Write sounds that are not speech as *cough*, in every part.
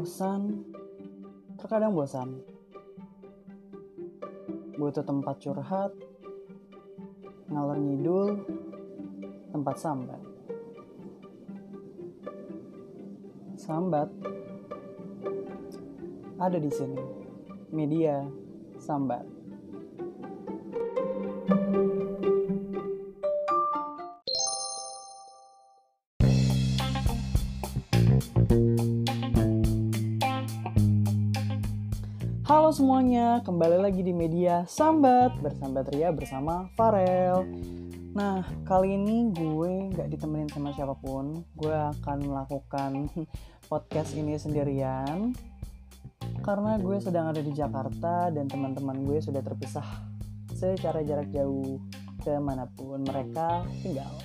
bosan, terkadang bosan. Butuh tempat curhat, ngalor ngidul, tempat sambat. Sambat ada di sini. Media sambat. Kembali lagi di media Sambat Bersambat Ria bersama Farel. Nah, kali ini gue gak ditemenin sama siapa pun. Gue akan melakukan *laughs* podcast ini sendirian. Karena gue sedang ada di Jakarta dan teman-teman gue sudah terpisah Secara jarak jauh ke mana pun mereka tinggal.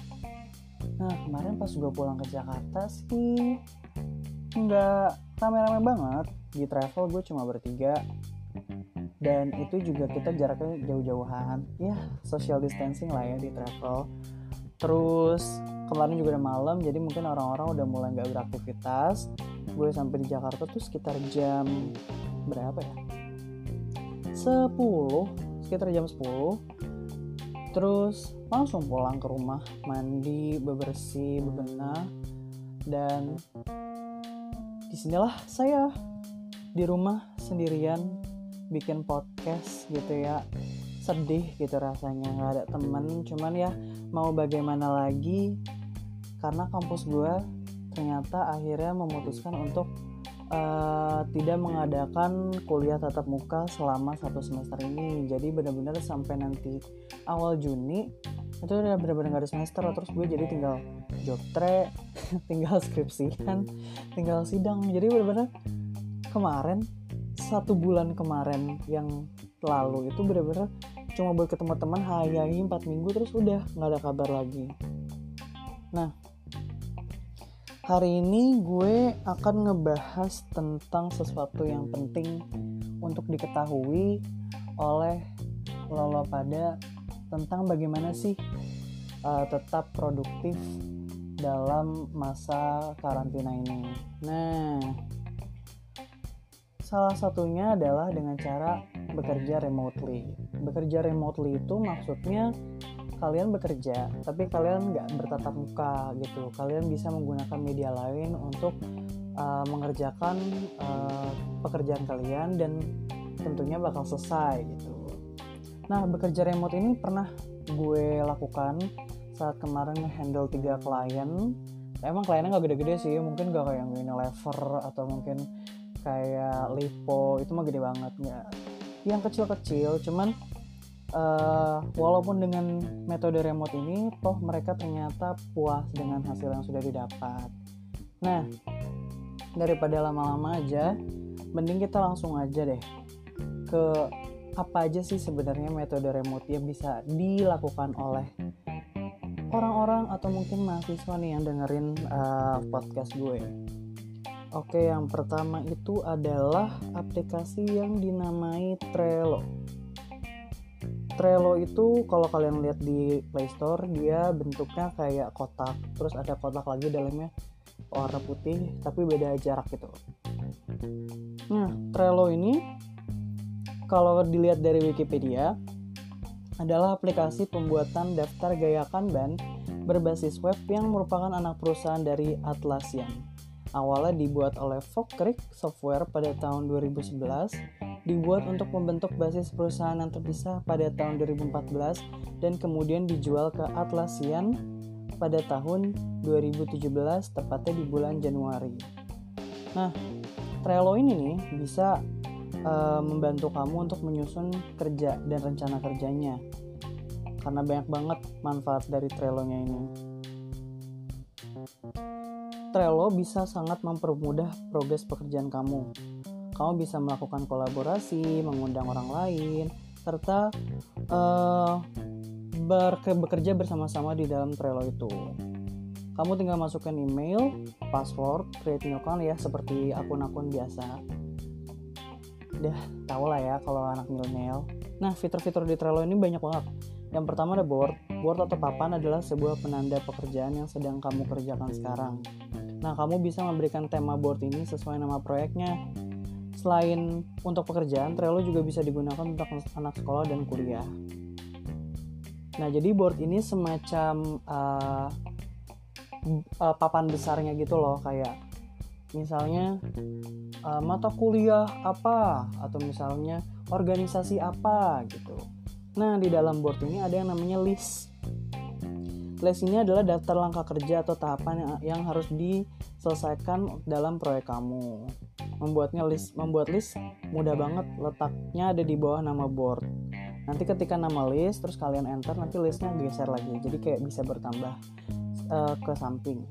Nah, kemarin pas gue pulang ke Jakarta sih nggak rame-rame banget. Di travel gue cuma bertiga dan itu juga kita jaraknya jauh-jauhan. Ya social distancing lah ya di travel. Terus kemarin juga udah malam jadi mungkin orang-orang udah mulai nggak beraktivitas. Gue sampai di Jakarta tuh sekitar jam berapa ya? 10 sekitar jam 10 terus langsung pulang ke rumah mandi bebersih bebenah. Dan di sinilah saya di rumah sendirian bikin podcast gitu ya. Sedih gitu rasanya nggak ada temen. Cuman ya mau bagaimana lagi? Karena kampus gue ternyata akhirnya memutuskan untuk uh, tidak mengadakan kuliah tatap muka selama satu semester ini. Jadi benar-benar sampai nanti awal Juni itu udah benar-benar gak ada semester terus gue jadi tinggal job track *laughs* tinggal skripsian tinggal sidang. Jadi benar-benar kemarin satu bulan kemarin yang lalu itu bener-bener cuma buat ketemu teman hayahi empat minggu terus udah nggak ada kabar lagi. Nah hari ini gue akan ngebahas tentang sesuatu yang penting untuk diketahui oleh lolo pada tentang bagaimana sih uh, tetap produktif dalam masa karantina ini. Nah Salah satunya adalah dengan cara bekerja remotely. Bekerja remotely itu maksudnya kalian bekerja, tapi kalian nggak bertatap muka gitu. Kalian bisa menggunakan media lain untuk uh, mengerjakan uh, pekerjaan kalian dan tentunya bakal selesai gitu. Nah, bekerja remote ini pernah gue lakukan saat kemarin handle tiga klien. Emang kliennya nggak gede-gede sih, mungkin gak kayak Unilever atau mungkin kayak lipo itu mah gede banget nggak. Yang kecil-kecil cuman uh, walaupun dengan metode remote ini toh mereka ternyata puas dengan hasil yang sudah didapat. Nah daripada lama-lama aja mending kita langsung aja deh ke apa aja sih sebenarnya metode remote yang bisa dilakukan oleh orang-orang atau mungkin mahasiswa nih yang dengerin uh, podcast gue Oke, yang pertama itu adalah aplikasi yang dinamai Trello. Trello itu kalau kalian lihat di Play Store dia bentuknya kayak kotak, terus ada kotak lagi dalamnya warna putih tapi beda jarak gitu. Nah, Trello ini kalau dilihat dari Wikipedia adalah aplikasi pembuatan daftar gaya Kanban berbasis web yang merupakan anak perusahaan dari Atlassian awalnya dibuat oleh Creek Software pada tahun 2011, dibuat untuk membentuk basis perusahaan yang terpisah pada tahun 2014, dan kemudian dijual ke Atlassian pada tahun 2017, tepatnya di bulan Januari. Nah, Trello ini nih bisa uh, membantu kamu untuk menyusun kerja dan rencana kerjanya. Karena banyak banget manfaat dari Trello-nya ini. Trello bisa sangat mempermudah progres pekerjaan kamu. Kamu bisa melakukan kolaborasi, mengundang orang lain, serta uh, bekerja bersama-sama di dalam Trello itu. Kamu tinggal masukkan email, password, create new account ya seperti akun-akun biasa. Udah tau lah ya kalau anak milenial. Nah, fitur-fitur di Trello ini banyak banget. Yang pertama ada board. Board atau papan adalah sebuah penanda pekerjaan yang sedang kamu kerjakan sekarang. Nah, kamu bisa memberikan tema board ini sesuai nama proyeknya. Selain untuk pekerjaan, Trello juga bisa digunakan untuk anak sekolah dan kuliah. Nah, jadi board ini semacam uh, uh, papan besarnya gitu loh, kayak misalnya uh, mata kuliah apa atau misalnya organisasi apa gitu. Nah, di dalam board ini ada yang namanya list. List ini adalah daftar langkah kerja atau tahapan yang, yang harus diselesaikan dalam proyek kamu. Membuatnya list, membuat list mudah banget, letaknya ada di bawah nama board. Nanti ketika nama list, terus kalian enter, nanti listnya geser lagi, jadi kayak bisa bertambah uh, ke samping.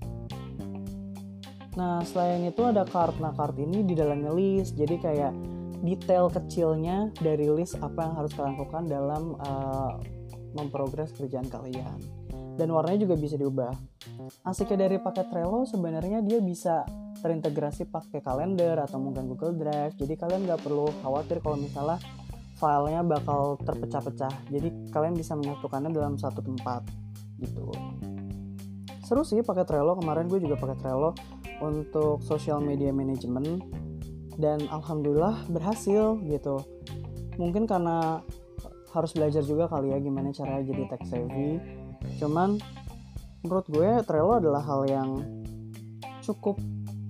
Nah, selain itu ada card. Nah, card ini di dalamnya list. Jadi kayak detail kecilnya dari list apa yang harus kalian lakukan dalam uh, memprogres kerjaan kalian. Dan warnanya juga bisa diubah. Asiknya dari paket Trello sebenarnya dia bisa terintegrasi pakai kalender atau mungkin Google Drive. Jadi kalian nggak perlu khawatir kalau misalnya filenya bakal terpecah-pecah. Jadi kalian bisa menyatukannya dalam satu tempat gitu. Seru sih pakai Trello. Kemarin gue juga pakai Trello untuk social media management dan alhamdulillah berhasil gitu mungkin karena harus belajar juga kali ya gimana caranya jadi tech savvy cuman menurut gue Trello adalah hal yang cukup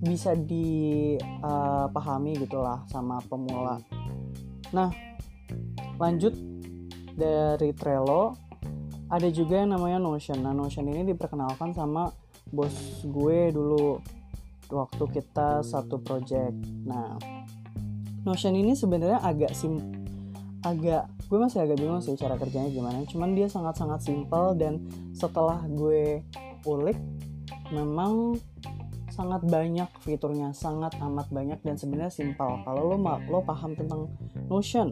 bisa dipahami uh, gitulah sama pemula nah lanjut dari Trello ada juga yang namanya Notion nah Notion ini diperkenalkan sama bos gue dulu waktu kita satu project. Nah, Notion ini sebenarnya agak sim agak gue masih agak bingung sih cara kerjanya gimana. Cuman dia sangat-sangat simpel dan setelah gue ulik memang sangat banyak fiturnya, sangat amat banyak dan sebenarnya simpel. Kalau lo lo paham tentang Notion.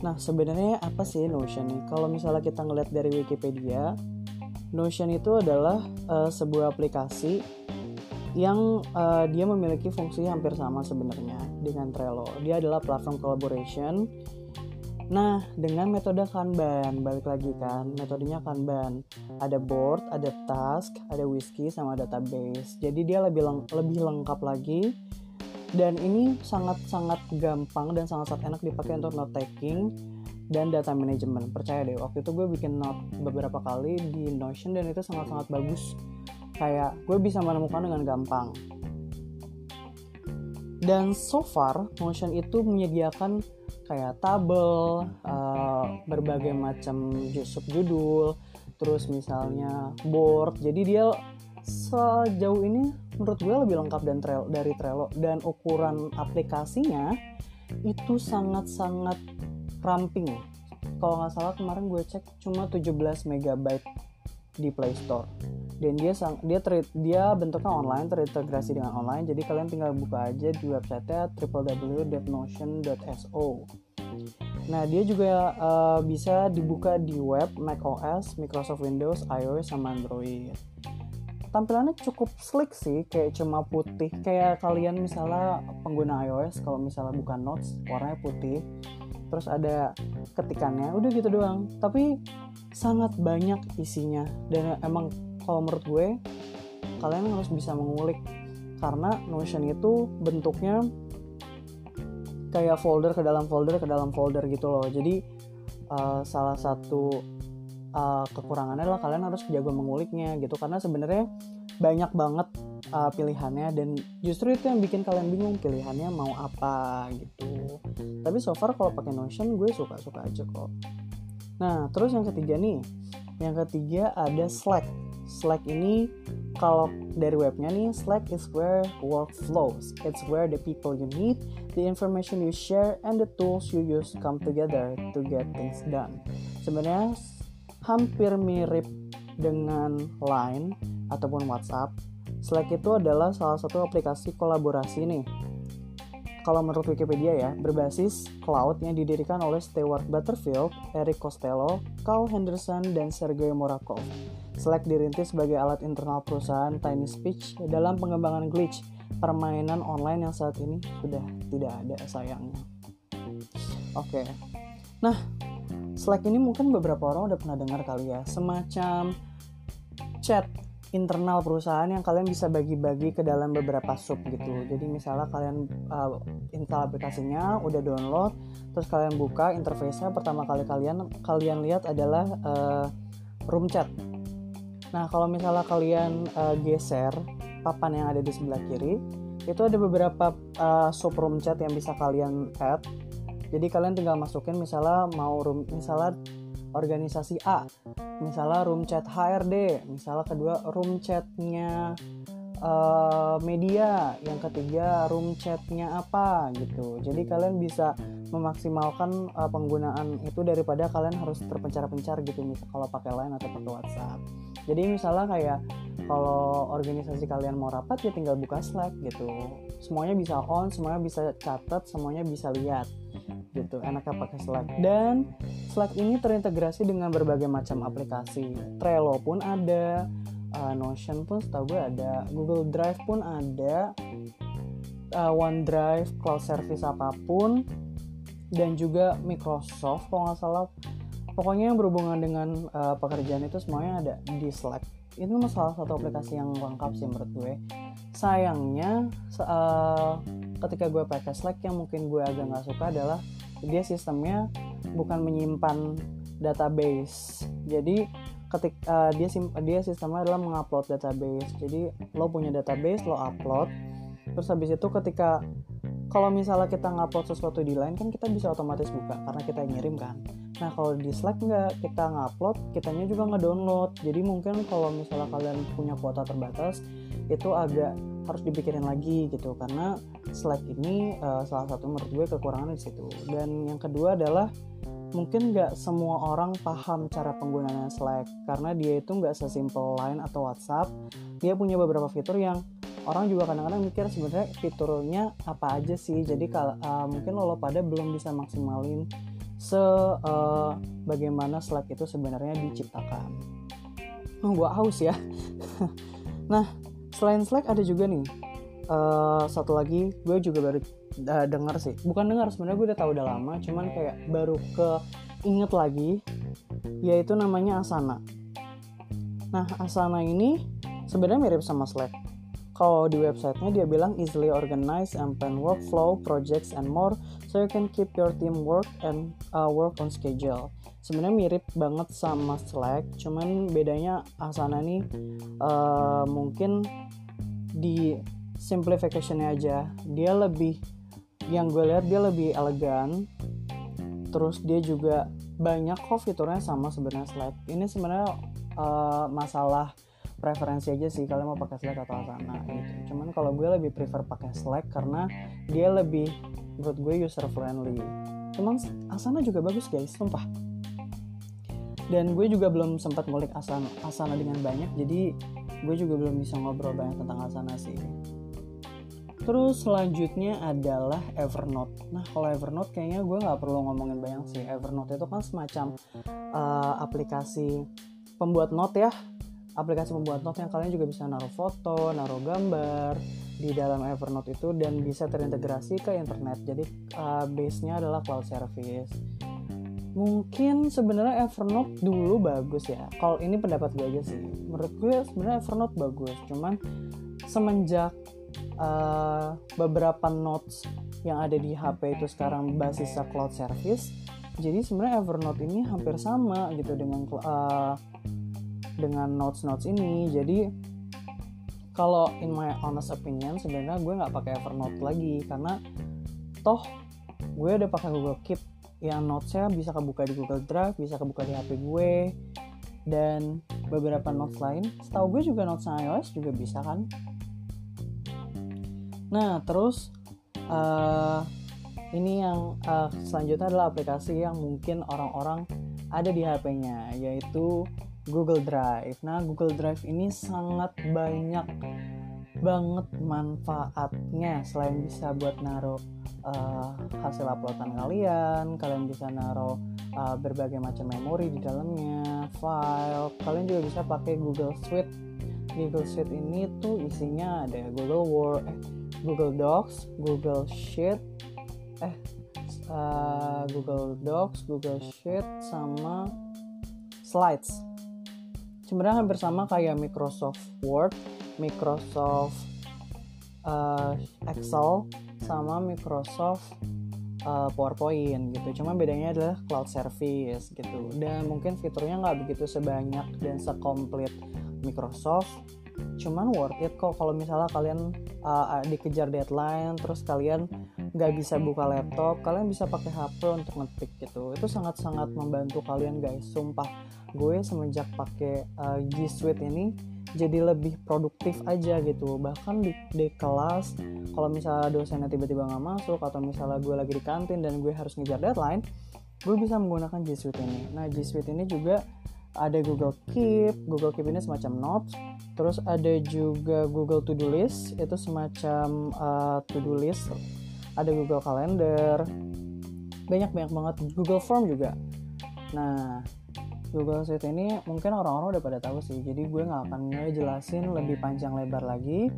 Nah, sebenarnya apa sih Notion nih? Kalau misalnya kita ngeliat dari Wikipedia, Notion itu adalah uh, sebuah aplikasi yang uh, dia memiliki fungsi hampir sama sebenarnya dengan Trello. Dia adalah platform collaboration. Nah, dengan metode Kanban, balik lagi kan, metodenya Kanban. Ada board, ada task, ada whisky, sama database. Jadi dia lebih leng lebih lengkap lagi. Dan ini sangat-sangat gampang dan sangat-sangat enak dipakai untuk note taking dan data management. Percaya deh, waktu itu gue bikin note beberapa kali di Notion dan itu sangat-sangat bagus kayak gue bisa menemukan dengan gampang. Dan so far Notion itu menyediakan kayak tabel uh, berbagai macam subjudul terus misalnya board. Jadi dia sejauh ini menurut gue lebih lengkap dan Trello, dari Trello. Dan ukuran aplikasinya itu sangat-sangat ramping. Kalau nggak salah kemarin gue cek cuma 17 megabyte di Play Store. Dan dia sang dia ter, dia bentuknya online terintegrasi dengan online. Jadi kalian tinggal buka aja di websitenya www.notion.so nah dia juga uh, bisa dibuka di web Mac OS Microsoft Windows iOS sama Android. Tampilannya cukup slick sih kayak cuma putih. Kayak kalian misalnya pengguna iOS kalau misalnya bukan notes warnanya putih terus ada ketikannya udah gitu doang. Tapi sangat banyak isinya. Dan emang kalau menurut gue kalian harus bisa mengulik. Karena Notion itu bentuknya kayak folder ke dalam folder ke dalam folder gitu loh. Jadi uh, salah satu uh, kekurangannya adalah kalian harus jago menguliknya gitu. Karena sebenarnya banyak banget uh, pilihannya dan justru itu yang bikin kalian bingung pilihannya mau apa gitu tapi so far kalau pakai Notion gue suka suka aja kok nah terus yang ketiga nih yang ketiga ada Slack Slack ini kalau dari webnya nih Slack is where work flows. It's where the people you meet, the information you share, and the tools you use come together to get things done. Sebenarnya hampir mirip dengan Line ataupun WhatsApp. Slack itu adalah salah satu aplikasi kolaborasi nih kalau menurut Wikipedia ya, berbasis cloud yang didirikan oleh Stewart Butterfield, Eric Costello, Carl Henderson, dan Sergey Morakov. Slack dirintis sebagai alat internal perusahaan Tiny Speech dalam pengembangan glitch, permainan online yang saat ini sudah tidak ada sayangnya. Oke, okay. nah Slack ini mungkin beberapa orang udah pernah dengar kali ya, semacam chat internal perusahaan yang kalian bisa bagi-bagi ke dalam beberapa sub gitu. Jadi misalnya kalian uh, install aplikasinya, udah download, terus kalian buka interface-nya pertama kali kalian kalian lihat adalah uh, room chat. Nah, kalau misalnya kalian uh, geser papan yang ada di sebelah kiri, itu ada beberapa uh, sub room chat yang bisa kalian add. Jadi kalian tinggal masukin misalnya mau room misalnya organisasi A. Misalnya room chat HRD misalnya kedua room chatnya uh, media yang ketiga room chatnya apa gitu. Jadi kalian bisa memaksimalkan uh, penggunaan itu daripada kalian harus terpencar-pencar gitu misal kalau pakai line atau pakai WhatsApp. Jadi misalnya kayak kalau organisasi kalian mau rapat ya tinggal buka Slack gitu. Semuanya bisa on semuanya bisa catat semuanya bisa lihat gitu. Enaknya pakai Slack dan Slack ini terintegrasi dengan berbagai macam aplikasi. Trello pun ada uh, Notion pun setahu gue ada Google Drive pun ada uh, OneDrive cloud service apa pun dan juga Microsoft kalau nggak salah. Pokoknya yang berhubungan dengan uh, pekerjaan itu semuanya ada di Slack itu salah satu aplikasi yang lengkap sih menurut gue. Sayangnya uh, ketika gue pakai Slack yang mungkin gue agak nggak suka adalah dia sistemnya bukan menyimpan database. Jadi ketik uh, dia sim dia sistemnya adalah mengupload database. Jadi lo punya database lo upload. Terus habis itu ketika kalau misalnya kita ngupload sesuatu di line kan kita bisa otomatis buka karena kita ngirim kan. Nah kalau di Slack nggak kita ngupload kitanya juga ngedownload. Jadi mungkin kalau misalnya kalian punya kuota terbatas itu agak harus dipikirin lagi gitu karena Slack ini uh, salah satu menurut gue kekurangan di situ dan yang kedua adalah mungkin nggak semua orang paham cara penggunaan Slack karena dia itu nggak sesimpel Line atau WhatsApp dia punya beberapa fitur yang orang juga kadang-kadang mikir sebenarnya fiturnya apa aja sih jadi kalau uh, mungkin lo pada belum bisa maksimalin se uh, bagaimana Slack itu sebenarnya diciptakan. Oh, gua haus ya. *laughs* nah, selain Slack ada juga nih. Uh, satu lagi gue juga baru uh, dengar sih. Bukan dengar sebenarnya gue udah tahu udah lama cuman kayak baru ke inget lagi yaitu namanya Asana. Nah Asana ini sebenarnya mirip sama Slack. Kalau di websitenya dia bilang easily organize and plan workflow, projects and more, so you can keep your team work and uh, work on schedule. Sebenarnya mirip banget sama Slack, cuman bedanya Asana nih uh, mungkin di simplificationnya aja. Dia lebih, yang gue lihat dia lebih elegan, terus dia juga banyak kok fiturnya sama sebenarnya Slack. Ini sebenarnya uh, masalah preferensi aja sih kalian mau pakai Slack atau Asana gitu cuman kalau gue lebih prefer pakai Slack karena dia lebih menurut gue user friendly cuman Asana juga bagus guys sumpah dan gue juga belum sempat ngulik Asana, Asana dengan banyak jadi gue juga belum bisa ngobrol banyak tentang Asana sih Terus selanjutnya adalah Evernote. Nah kalau Evernote kayaknya gue nggak perlu ngomongin banyak sih. Evernote itu kan semacam uh, aplikasi pembuat note ya aplikasi pembuat note yang kalian juga bisa naruh foto, naruh gambar di dalam Evernote itu dan bisa terintegrasi ke internet. Jadi uh, base-nya adalah cloud service. Mungkin sebenarnya Evernote dulu bagus ya. Kalau ini pendapat gue aja sih. Menurut gue sebenarnya Evernote bagus. Cuman semenjak uh, beberapa notes yang ada di HP itu sekarang basisnya cloud service, jadi sebenarnya Evernote ini hampir sama gitu dengan uh, dengan notes notes ini jadi kalau in my honest opinion sebenarnya gue nggak pakai Evernote lagi karena toh gue udah pakai Google Keep yang notesnya bisa kebuka di Google Drive bisa kebuka di HP gue dan beberapa notes lain. Setahu gue juga notes iOS juga bisa kan? Nah terus uh, ini yang uh, selanjutnya adalah aplikasi yang mungkin orang-orang ada di HP-nya yaitu Google Drive. Nah, Google Drive ini sangat banyak banget manfaatnya selain bisa buat naruh uh, hasil uploadan kalian, kalian bisa naruh uh, berbagai macam memori di dalamnya, file. Kalian juga bisa pakai Google Suite. Google Suite ini tuh isinya ada Google Word, eh, Google Docs, Google Sheet, eh uh, Google Docs, Google Sheet sama Slides sebenarnya hampir sama kayak Microsoft Word, Microsoft uh, Excel, sama Microsoft uh, PowerPoint gitu. Cuma bedanya adalah cloud service gitu. Dan mungkin fiturnya nggak begitu sebanyak dan sekomplit Microsoft. Cuman worth it kok kalau misalnya kalian uh, dikejar deadline, terus kalian nggak bisa buka laptop, kalian bisa pakai HP untuk ngetik gitu. Itu sangat-sangat membantu kalian guys. Sumpah, gue semenjak pakai uh, G Suite ini jadi lebih produktif aja gitu. Bahkan di, di kelas kalau misalnya dosennya tiba-tiba nggak masuk atau misalnya gue lagi di kantin dan gue harus ngejar deadline gue bisa menggunakan G Suite ini. Nah G Suite ini juga ada Google Keep. Google Keep ini semacam notes. Terus ada juga Google To Do List. Itu semacam uh, to do list ada Google Calendar. Banyak banyak banget. Google Form juga. Nah Google Sheet ini mungkin orang-orang udah pada tahu sih. Jadi gue nggak akan ngejelasin lebih panjang lebar lagi.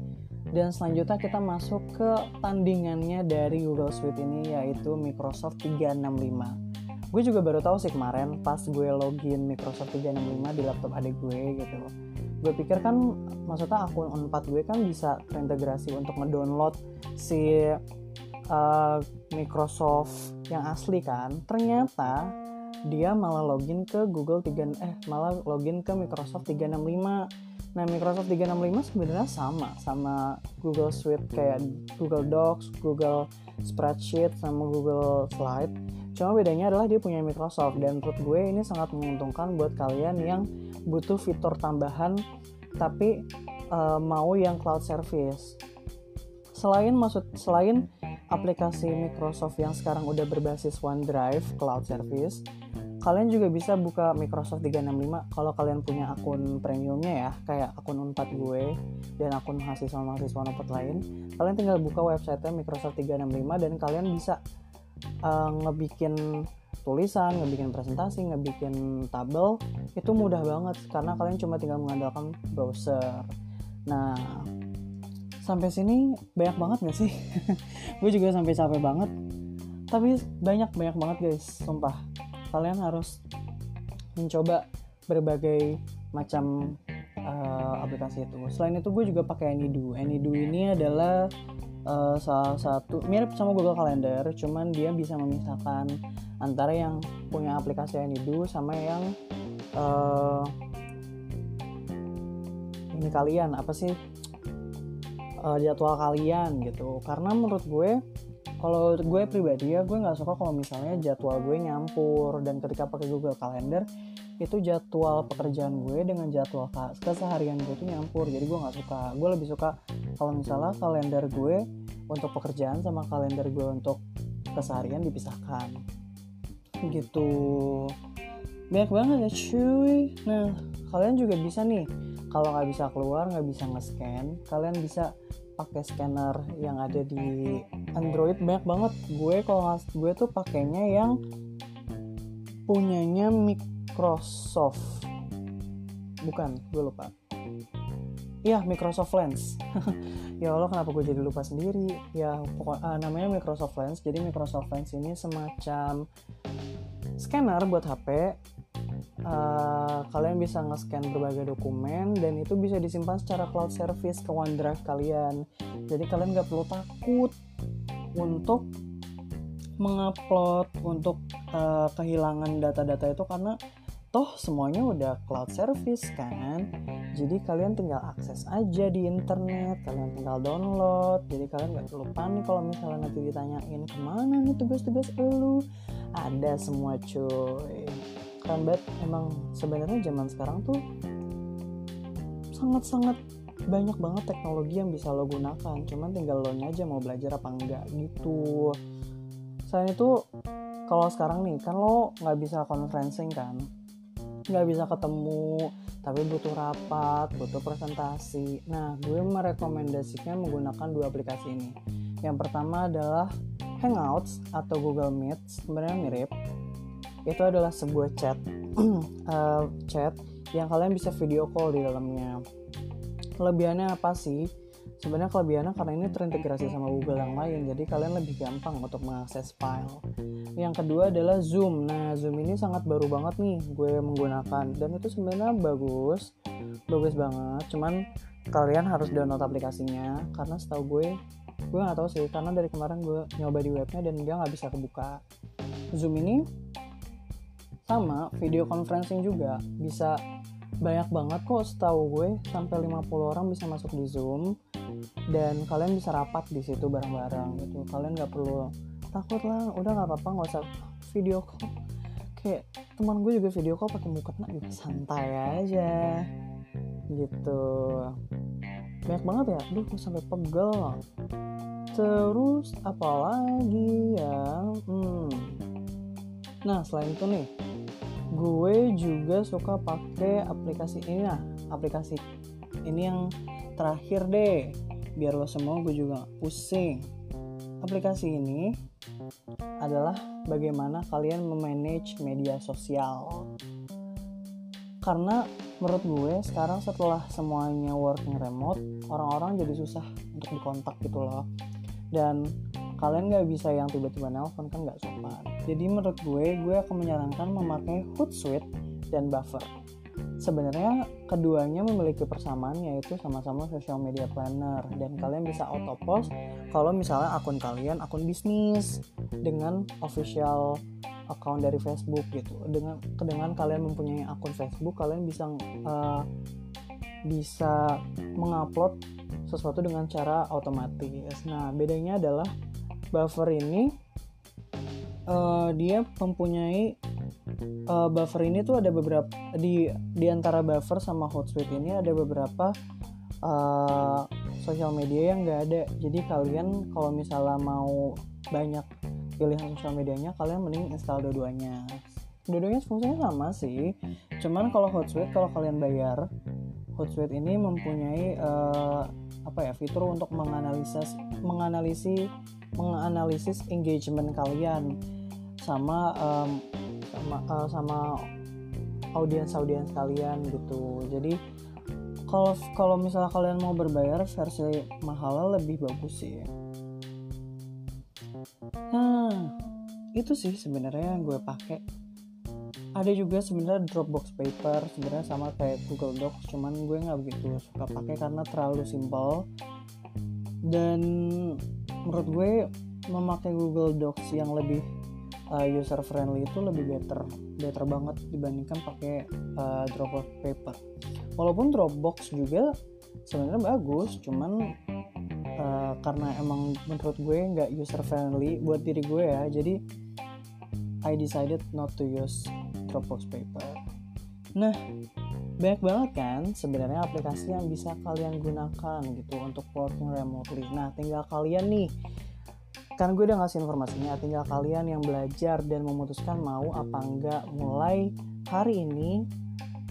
Dan selanjutnya kita masuk ke tandingannya dari Google Suite ini yaitu Microsoft 365 gue juga baru tahu sih kemarin pas gue login Microsoft 365 di laptop adik gue gitu. Gue pikir kan maksudnya akun 4 gue kan bisa terintegrasi untuk ngedownload si uh, Microsoft yang asli kan ternyata dia malah login ke Google 3 eh malah login ke Microsoft 365 nah Microsoft 365 sebenarnya sama sama Google Suite kayak Google Docs Google Spreadsheet sama Google Slide. Cuma bedanya adalah dia punya Microsoft dan menurut gue ini sangat menguntungkan buat kalian yang butuh fitur tambahan tapi uh, mau yang cloud service selain maksud selain aplikasi Microsoft yang sekarang udah berbasis OneDrive cloud service kalian juga bisa buka Microsoft 365 kalau kalian punya akun premiumnya ya kayak akun Unpad gue dan akun mahasiswa-mahasiswa Unpad lain kalian tinggal buka website Microsoft 365 dan kalian bisa uh, ngebikin tulisan, ngebikin presentasi, ngebikin tabel itu mudah banget karena kalian cuma tinggal mengandalkan browser. Nah, sampai sini banyak banget gak sih? *laughs* gue juga sampai capek banget. Tapi banyak banyak banget guys, sumpah. Kalian harus mencoba berbagai macam uh, aplikasi itu. Selain itu gue juga pakai Anydo. Anydo ini adalah uh, salah satu mirip sama Google Calendar, cuman dia bisa memisahkan antara yang punya aplikasi Anydo sama yang uh, ini kalian apa sih uh, jadwal kalian gitu. Karena menurut gue kalau gue pribadi ya gue nggak suka kalau misalnya jadwal gue nyampur. Dan ketika pakai Google Calendar itu jadwal pekerjaan gue dengan jadwal keseharian gue tuh nyampur. Jadi gue nggak suka. Gue lebih suka kalau misalnya kalender gue untuk pekerjaan sama kalender gue untuk keseharian dipisahkan. Gitu. Banyak banget ya cuy. Nah kalian juga bisa nih. Kalau nggak bisa keluar nggak bisa nge-scan kalian bisa pakai scanner yang ada di Android banyak banget. Gue kalau gue tuh pakainya yang punyanya Microsoft. Bukan gue lupa. Iya Microsoft Lens. *laughs* Ya Allah kenapa gue jadi lupa sendiri? Ya pokok uh, namanya Microsoft Lens. Jadi Microsoft Lens ini semacam scanner buat HP uh, kalian bisa nge-scan berbagai dokumen dan itu bisa disimpan secara cloud service ke OneDrive kalian. Jadi kalian nggak perlu takut untuk mengupload untuk uh, kehilangan data-data itu karena toh semuanya udah cloud service kan. Jadi kalian tinggal akses aja di internet kalian tinggal download. Jadi kalian nggak perlu panik kalau misalnya nanti ditanyain ke mana nih tugas-tugas lu? Ada semua cuy keren banget. Emang sebenarnya zaman sekarang tuh sangat-sangat banyak banget teknologi yang bisa lo gunakan. Cuman tinggal lo aja mau belajar apa enggak gitu. Selain itu kalau sekarang nih kan lo nggak bisa conferencing kan? Nggak bisa ketemu tapi butuh rapat butuh presentasi. Nah gue merekomendasikan menggunakan dua aplikasi ini. Yang pertama adalah Hangouts atau Google Meet. Sebenarnya mirip itu adalah sebuah chat. Uh, *clears throat* chat yang kalian bisa video call di dalamnya. Kelebihannya apa sih? Sebenarnya kelebihannya karena ini terintegrasi sama Google yang lain jadi kalian lebih gampang untuk mengakses file. Yang kedua adalah Zoom. Nah Zoom ini sangat baru banget nih gue menggunakan. Dan itu sebenarnya bagus bagus banget. Cuman kalian harus download aplikasinya karena setahu gue gue nggak tahu sih karena dari kemarin gue nyoba di webnya dan dia nggak bisa kebuka. Zoom ini sama video conferencing juga. Bisa banyak banget kok setahu gue sampai 50 orang bisa masuk di Zoom. Dan kalian bisa rapat di situ bareng-bareng gitu. Kalian nggak perlu takut lah udah nggak apa-apa nggak usah video call. Kayak teman gue juga video call pakai nah juga santai aja. Gitu. Banyak banget ya. Aduh gue sampai pegel. Terus apalagi ya? Hmm. nah selain itu nih gue juga suka pakai aplikasi ini nah aplikasi ini yang terakhir deh. Biar lo semua gue juga pusing. Aplikasi ini adalah bagaimana kalian memanage media sosial. Karena menurut gue sekarang setelah semuanya working remote orang-orang jadi susah untuk dikontak gitu loh. Dan kalian nggak bisa yang tiba-tiba nelpon kan nggak sopan. Jadi menurut gue gue akan menyarankan memakai Hootsuite dan Buffer. Sebenarnya keduanya memiliki persamaan yaitu sama-sama social media planner. Dan kalian bisa auto post kalau misalnya akun kalian akun bisnis dengan official account dari Facebook gitu. Dengan dengan kalian mempunyai akun Facebook kalian bisa uh, bisa mengupload sesuatu dengan cara otomatis. Nah bedanya adalah buffer ini uh, dia mempunyai uh, buffer ini tuh ada beberapa di di antara buffer sama Hootsuite ini ada beberapa uh, sosial media yang nggak ada. Jadi kalian kalau misalnya mau banyak pilihan sosial medianya kalian mending install dua-duanya. Dua-duanya fungsinya sama sih. Cuman kalau Hootsuite kalau kalian bayar Hootsuite ini mempunyai uh, apa ya fitur untuk menganalisis menganalisis menganalisis engagement kalian sama um, sama uh, sama audiens audiens kalian gitu. Jadi kalau kalau misalnya kalian mau berbayar versi mahal lebih bagus sih. Nah itu sih sebenarnya yang gue pakai ada juga sebenarnya Dropbox Paper sebenarnya sama kayak Google Docs cuman gue nggak begitu suka pakai karena terlalu simple dan menurut gue memakai Google Docs yang lebih uh, user friendly itu lebih better better banget dibandingkan pakai uh, Dropbox Paper. Walaupun Dropbox juga sebenarnya bagus cuman uh, karena emang menurut gue nggak user friendly buat diri gue ya jadi I decided not to use Dropbox Paper. Nah, banyak banget kan sebenarnya aplikasi yang bisa kalian gunakan gitu untuk working remotely. Nah, tinggal kalian nih kan gue udah ngasih informasinya, tinggal kalian yang belajar dan memutuskan mau apa enggak mulai hari ini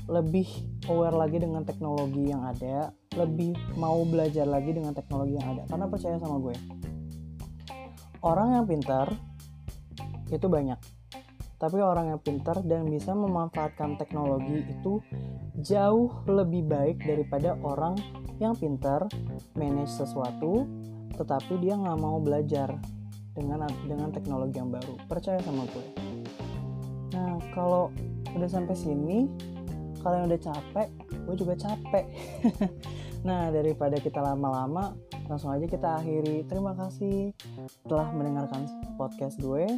lebih aware lagi dengan teknologi yang ada, lebih mau belajar lagi dengan teknologi yang ada. Karena percaya sama gue, orang yang pintar itu banyak tapi orang yang pintar dan bisa memanfaatkan teknologi itu jauh lebih baik daripada orang yang pintar manage sesuatu tetapi dia nggak mau belajar dengan dengan teknologi yang baru. Percaya sama gue. Nah kalau udah sampai sini kalian udah capek gue juga capek. *laughs* Nah daripada kita lama-lama langsung aja kita akhiri. Terima kasih telah mendengarkan podcast gue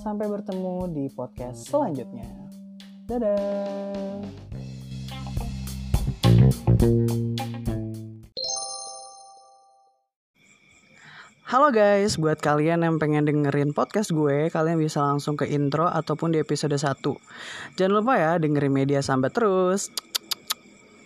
Sampai bertemu di podcast selanjutnya. Dadah. Halo guys, buat kalian yang pengen dengerin podcast gue, kalian bisa langsung ke intro ataupun di episode 1. Jangan lupa ya dengerin media sampai terus.